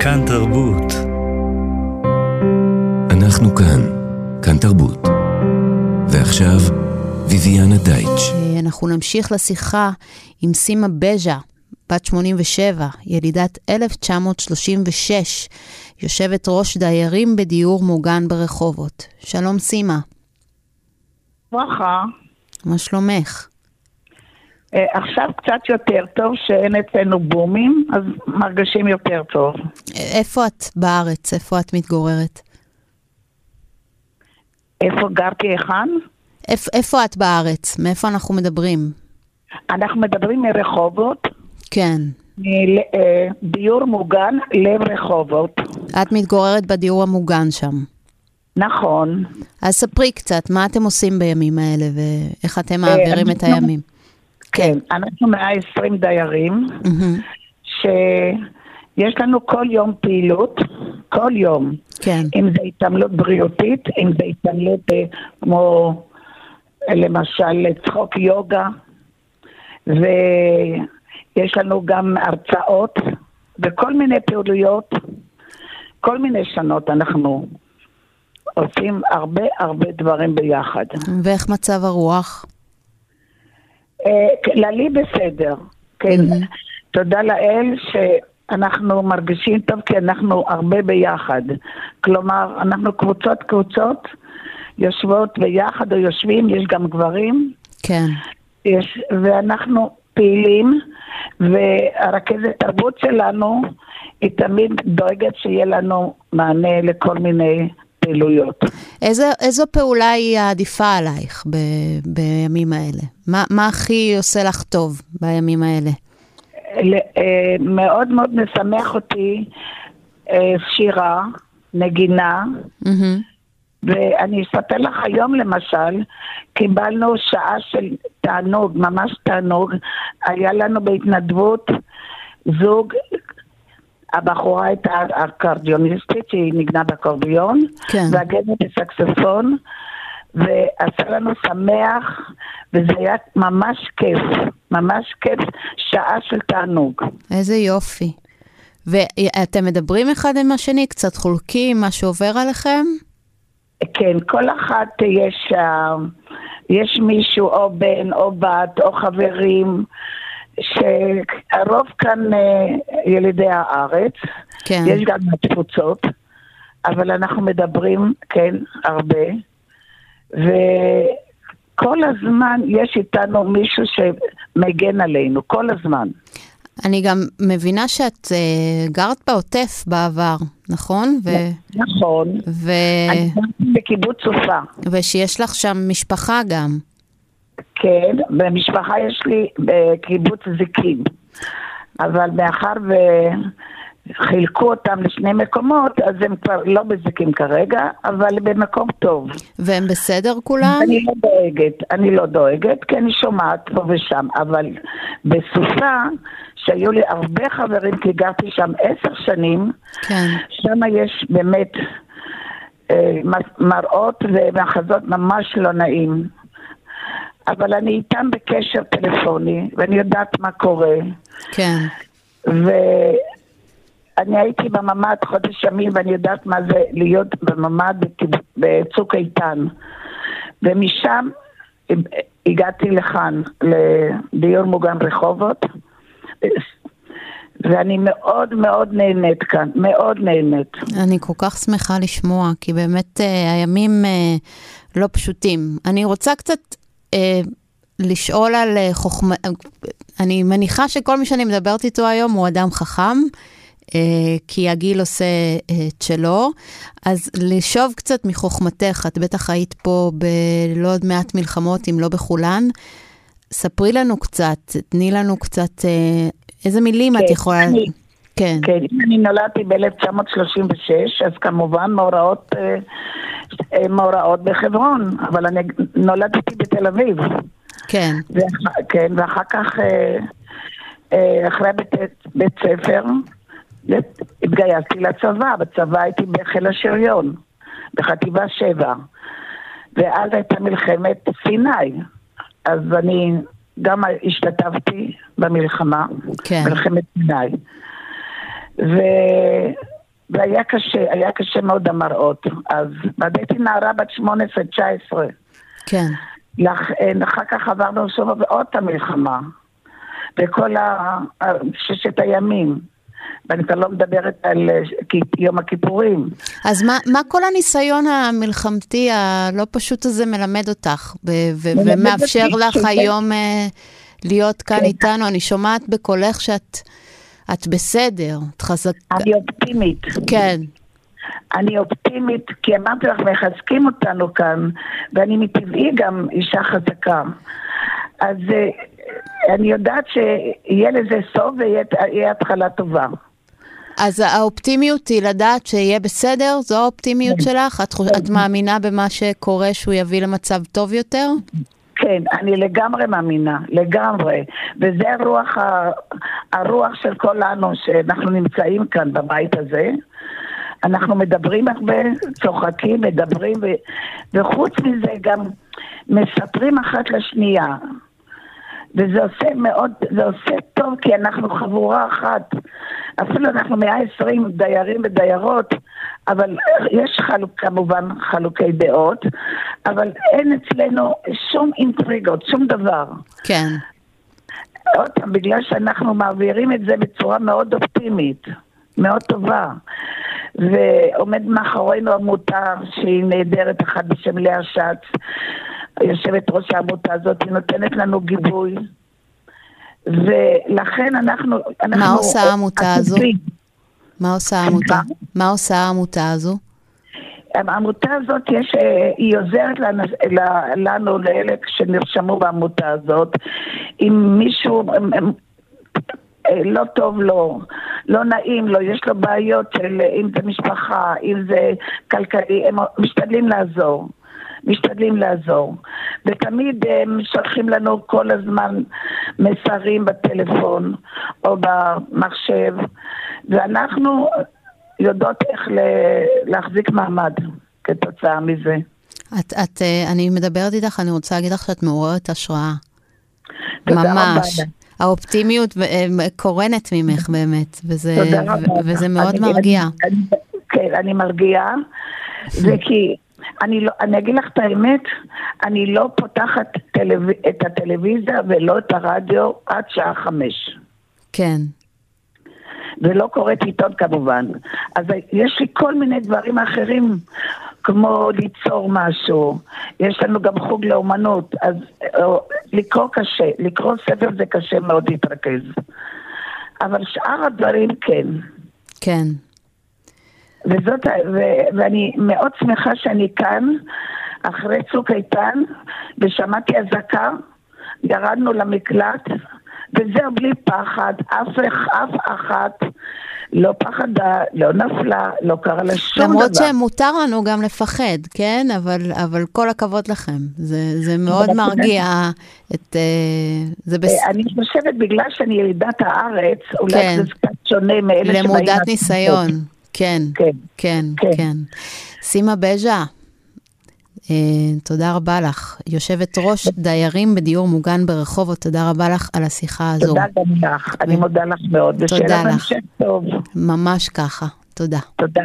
כאן תרבות. אנחנו כאן, כאן תרבות. ועכשיו, ויviana דייטש. אנחנו נמשיך לשיחה עם סימה בז'ה, בת 87, ילידת 1936, יושבת ראש דיירים בדיור מוגן ברחובות. שלום סימה. ברכה. מה שלומך? אה, עכשיו קצת יותר טוב שאין אצלנו בומים, אז מרגישים יותר טוב. איפה את בארץ? איפה את מתגוררת? איפה גרתי היכן? איפ, איפה את בארץ? מאיפה אנחנו מדברים? אנחנו מדברים מרחובות, כן. מדיור מוגן לב רחובות. את מתגוררת בדיור המוגן שם. נכון. אז ספרי קצת, מה אתם עושים בימים האלה ואיך אתם מעבירים את אנחנו- הימים? כן, אנחנו 120 דיירים. שיש לנו כל יום פעילות, כל יום. כן. אם זה התעמלות בריאותית, אם זה התעמלות אה, כמו למשל צחוק יוגה, ויש לנו גם הרצאות וכל מיני פעילויות, כל מיני שנות אנחנו עושים הרבה הרבה דברים ביחד. ואיך מצב הרוח? אה, כללי בסדר, כן. תודה לאל שאנחנו מרגישים טוב כי אנחנו הרבה ביחד. כלומר, אנחנו קבוצות קבוצות יושבות ביחד או יושבים, יש גם גברים, כן. יש, ואנחנו פעילים, והרכזת תרבות שלנו היא תמיד דואגת שיהיה לנו מענה לכל מיני פעילויות. איזו, איזו פעולה היא העדיפה עלייך ב, בימים האלה? מה, מה הכי עושה לך טוב בימים האלה? אה, מאוד מאוד משמח אותי אה, שירה, נגינה, מהמם. ואני אספר לך היום למשל, קיבלנו שעה של תענוג, ממש תענוג, היה לנו בהתנדבות זוג, הבחורה הייתה אקורדיוניסטית שהיא ניגנה באקורדיון, כן. והגנת בסקסופון, ועשה לנו שמח, וזה היה ממש כיף, ממש כיף, שעה של תענוג. איזה יופי. ואתם מדברים אחד עם השני? קצת חולקים מה שעובר עליכם? כן, כל אחת יש, אה, יש מישהו, או בן, או בת, או חברים, שהרוב כאן אה, ילידי הארץ, כן. יש גם מהתפוצות, אבל אנחנו מדברים, כן, הרבה, וכל הזמן יש איתנו מישהו שמגן עלינו, כל הזמן. אני גם מבינה שאת uh, גרת בעוטף בעבר, נכון? ו- נכון. ו- אני גרתי בקיבוץ סופה. ושיש לך שם משפחה גם. כן, במשפחה יש לי בקיבוץ זיקים, אבל מאחר וחילקו אותם לשני מקומות, אז הם כבר לא בזיקים כרגע, אבל במקום טוב. והם בסדר כולם? אני לא דואגת, אני לא דואגת, כי אני שומעת פה ושם, אבל בסופה, שהיו לי הרבה חברים, כי גרתי שם עשר שנים, כן. שם יש באמת אה, מראות ומחזות ממש לא נעים. אבל אני איתם בקשר טלפוני, ואני יודעת מה קורה. כן. ואני הייתי בממ"ד חודש ימים, ואני יודעת מה זה להיות בממ"ד בצוק איתן. ומשם הגעתי לכאן, לדיור מוגן רחובות, ואני מאוד מאוד נהנית כאן, מאוד נהנית. אני כל כך שמחה לשמוע, כי באמת אה, הימים אה, לא פשוטים. אני רוצה קצת לשאול על אה, חוכמה... אני מניחה שכל מי שאני מדברת איתו היום הוא אדם חכם, אה, כי הגיל עושה אה, את שלו. אז לשאוב קצת מחוכמתך, את בטח היית פה בלא עוד מעט מלחמות, אם לא בכולן. ספרי לנו קצת, תני לנו קצת, אה, איזה מילים את כן, יכולה... אני- כן. כן, אם אני נולדתי ב-1936, אז כמובן מאורעות, אה, אה, מאורעות בחברון, אבל אני נולדתי בתל אביב. כן, ואח- כן, ואחר כך, אה, אה, אחרי בית, בית ספר, התגייסתי לצבא, בצבא הייתי בחיל השריון, בחטיבה 7, ואז הייתה מלחמת סיני, אז אני גם השתתפתי במלחמה, כן. מלחמת סיני. ו... והיה קשה, היה קשה מאוד המראות. אז, הייתי נערה בת 18-19. כן. לח... אה, אחר כך עברנו שוב עוד את המלחמה. וכל ה... ששת הימים. ואני כבר לא מדברת על אה, יום הכיפורים. אז מה, מה כל הניסיון המלחמתי הלא פשוט הזה מלמד אותך, ו- ו- ומאפשר לך שזה... היום uh, להיות כאן כן. איתנו? אני שומעת בקולך שאת את בסדר, את חזקה. אני אופטימית. כן. אני אופטימית, כי אמרתי לך, מחזקים אותנו כאן, ואני מטבעי גם אישה חזקה. אז אה, אני יודעת שיהיה לזה סוף ויהיה התחלה טובה. אז האופטימיות היא לדעת שיהיה בסדר? זו האופטימיות כן. שלך? את, את מאמינה במה שקורה שהוא יביא למצב טוב יותר? כן, אני לגמרי מאמינה, לגמרי. וזה הרוח, הרוח של כולנו שאנחנו נמצאים כאן בבית הזה. אנחנו מדברים הרבה, צוחקים, מדברים, ו, וחוץ מזה גם מספרים אחת לשנייה. וזה עושה מאוד, זה עושה טוב כי אנחנו חבורה אחת. אפילו אנחנו 120 דיירים ודיירות, אבל יש חלוק, כמובן חלוקי דעות, אבל אין אצלנו שום אינטריגות, שום דבר. כן. עוד פעם, בגלל שאנחנו מעבירים את זה בצורה מאוד אופטימית, מאוד טובה. ועומד מאחורינו עמותה שהיא נהדרת, אחת בשם לאה שץ, יושבת ראש העמותה הזאת, היא נותנת לנו גיבוי. ולכן אנחנו... אנחנו מה עושה העמותה הזו? מה עושה העמותה? מה עושה העמותה הזו? העמותה הזאת, יש, אה, היא עוזרת לנו, לאלה שנרשמו בעמותה הזאת. אם מישהו אה, לא טוב לו, לא נעים לו, יש לו בעיות של אם זה משפחה, אם זה כלכלי, הם משתדלים לעזור. משתדלים לעזור. ותמיד הם שולחים לנו כל הזמן מסרים בטלפון או במחשב, ואנחנו יודעות איך להחזיק מעמד כתוצאה מזה. את, את, אה, אני מדברת איתך, אני רוצה להגיד לך שאת מעוררת השראה. ממש. רבה. האופטימיות אה, קורנת ממך באמת, וזה, וזה מאוד אני, מרגיע. אני, אני, כן, אני מרגיעה, וכי אני, לא, אני אגיד לך את האמת, אני לא פותחת טלו, את הטלוויזיה ולא את הרדיו עד שעה חמש. כן. ולא קוראת עיתון כמובן. אז יש לי כל מיני דברים אחרים, כמו ליצור משהו. יש לנו גם חוג לאומנות, אז או, לקרוא קשה, לקרוא ספר זה קשה מאוד להתרכז. אבל שאר הדברים כן. כן. וזאת, ו, ואני מאוד שמחה שאני כאן, אחרי צוק איתן, ושמעתי אזעקה, ירדנו למקלט, וזהו בלי פחד, אף, אף אחת לא פחדה, לא נפלה, לא קרה לה שום למרות דבר. למרות שמותר לנו גם לפחד, כן? אבל, אבל כל הכבוד לכם. זה, זה מאוד מרגיע את... Uh, זה בס... אני חושבת, בגלל שאני ילידת הארץ, אולי כן. זה קצת שונה מאלה שבאים... למודת ניסיון. כן, כן, כן, כן. כן. סימה בז'ה, אה, תודה רבה לך. יושבת ראש דיירים בדיור מוגן ברחובות, תודה רבה לך על השיחה הזו. תודה גם לך, אני מודה לך מאוד. תודה לך. ממש ככה, תודה. תודה.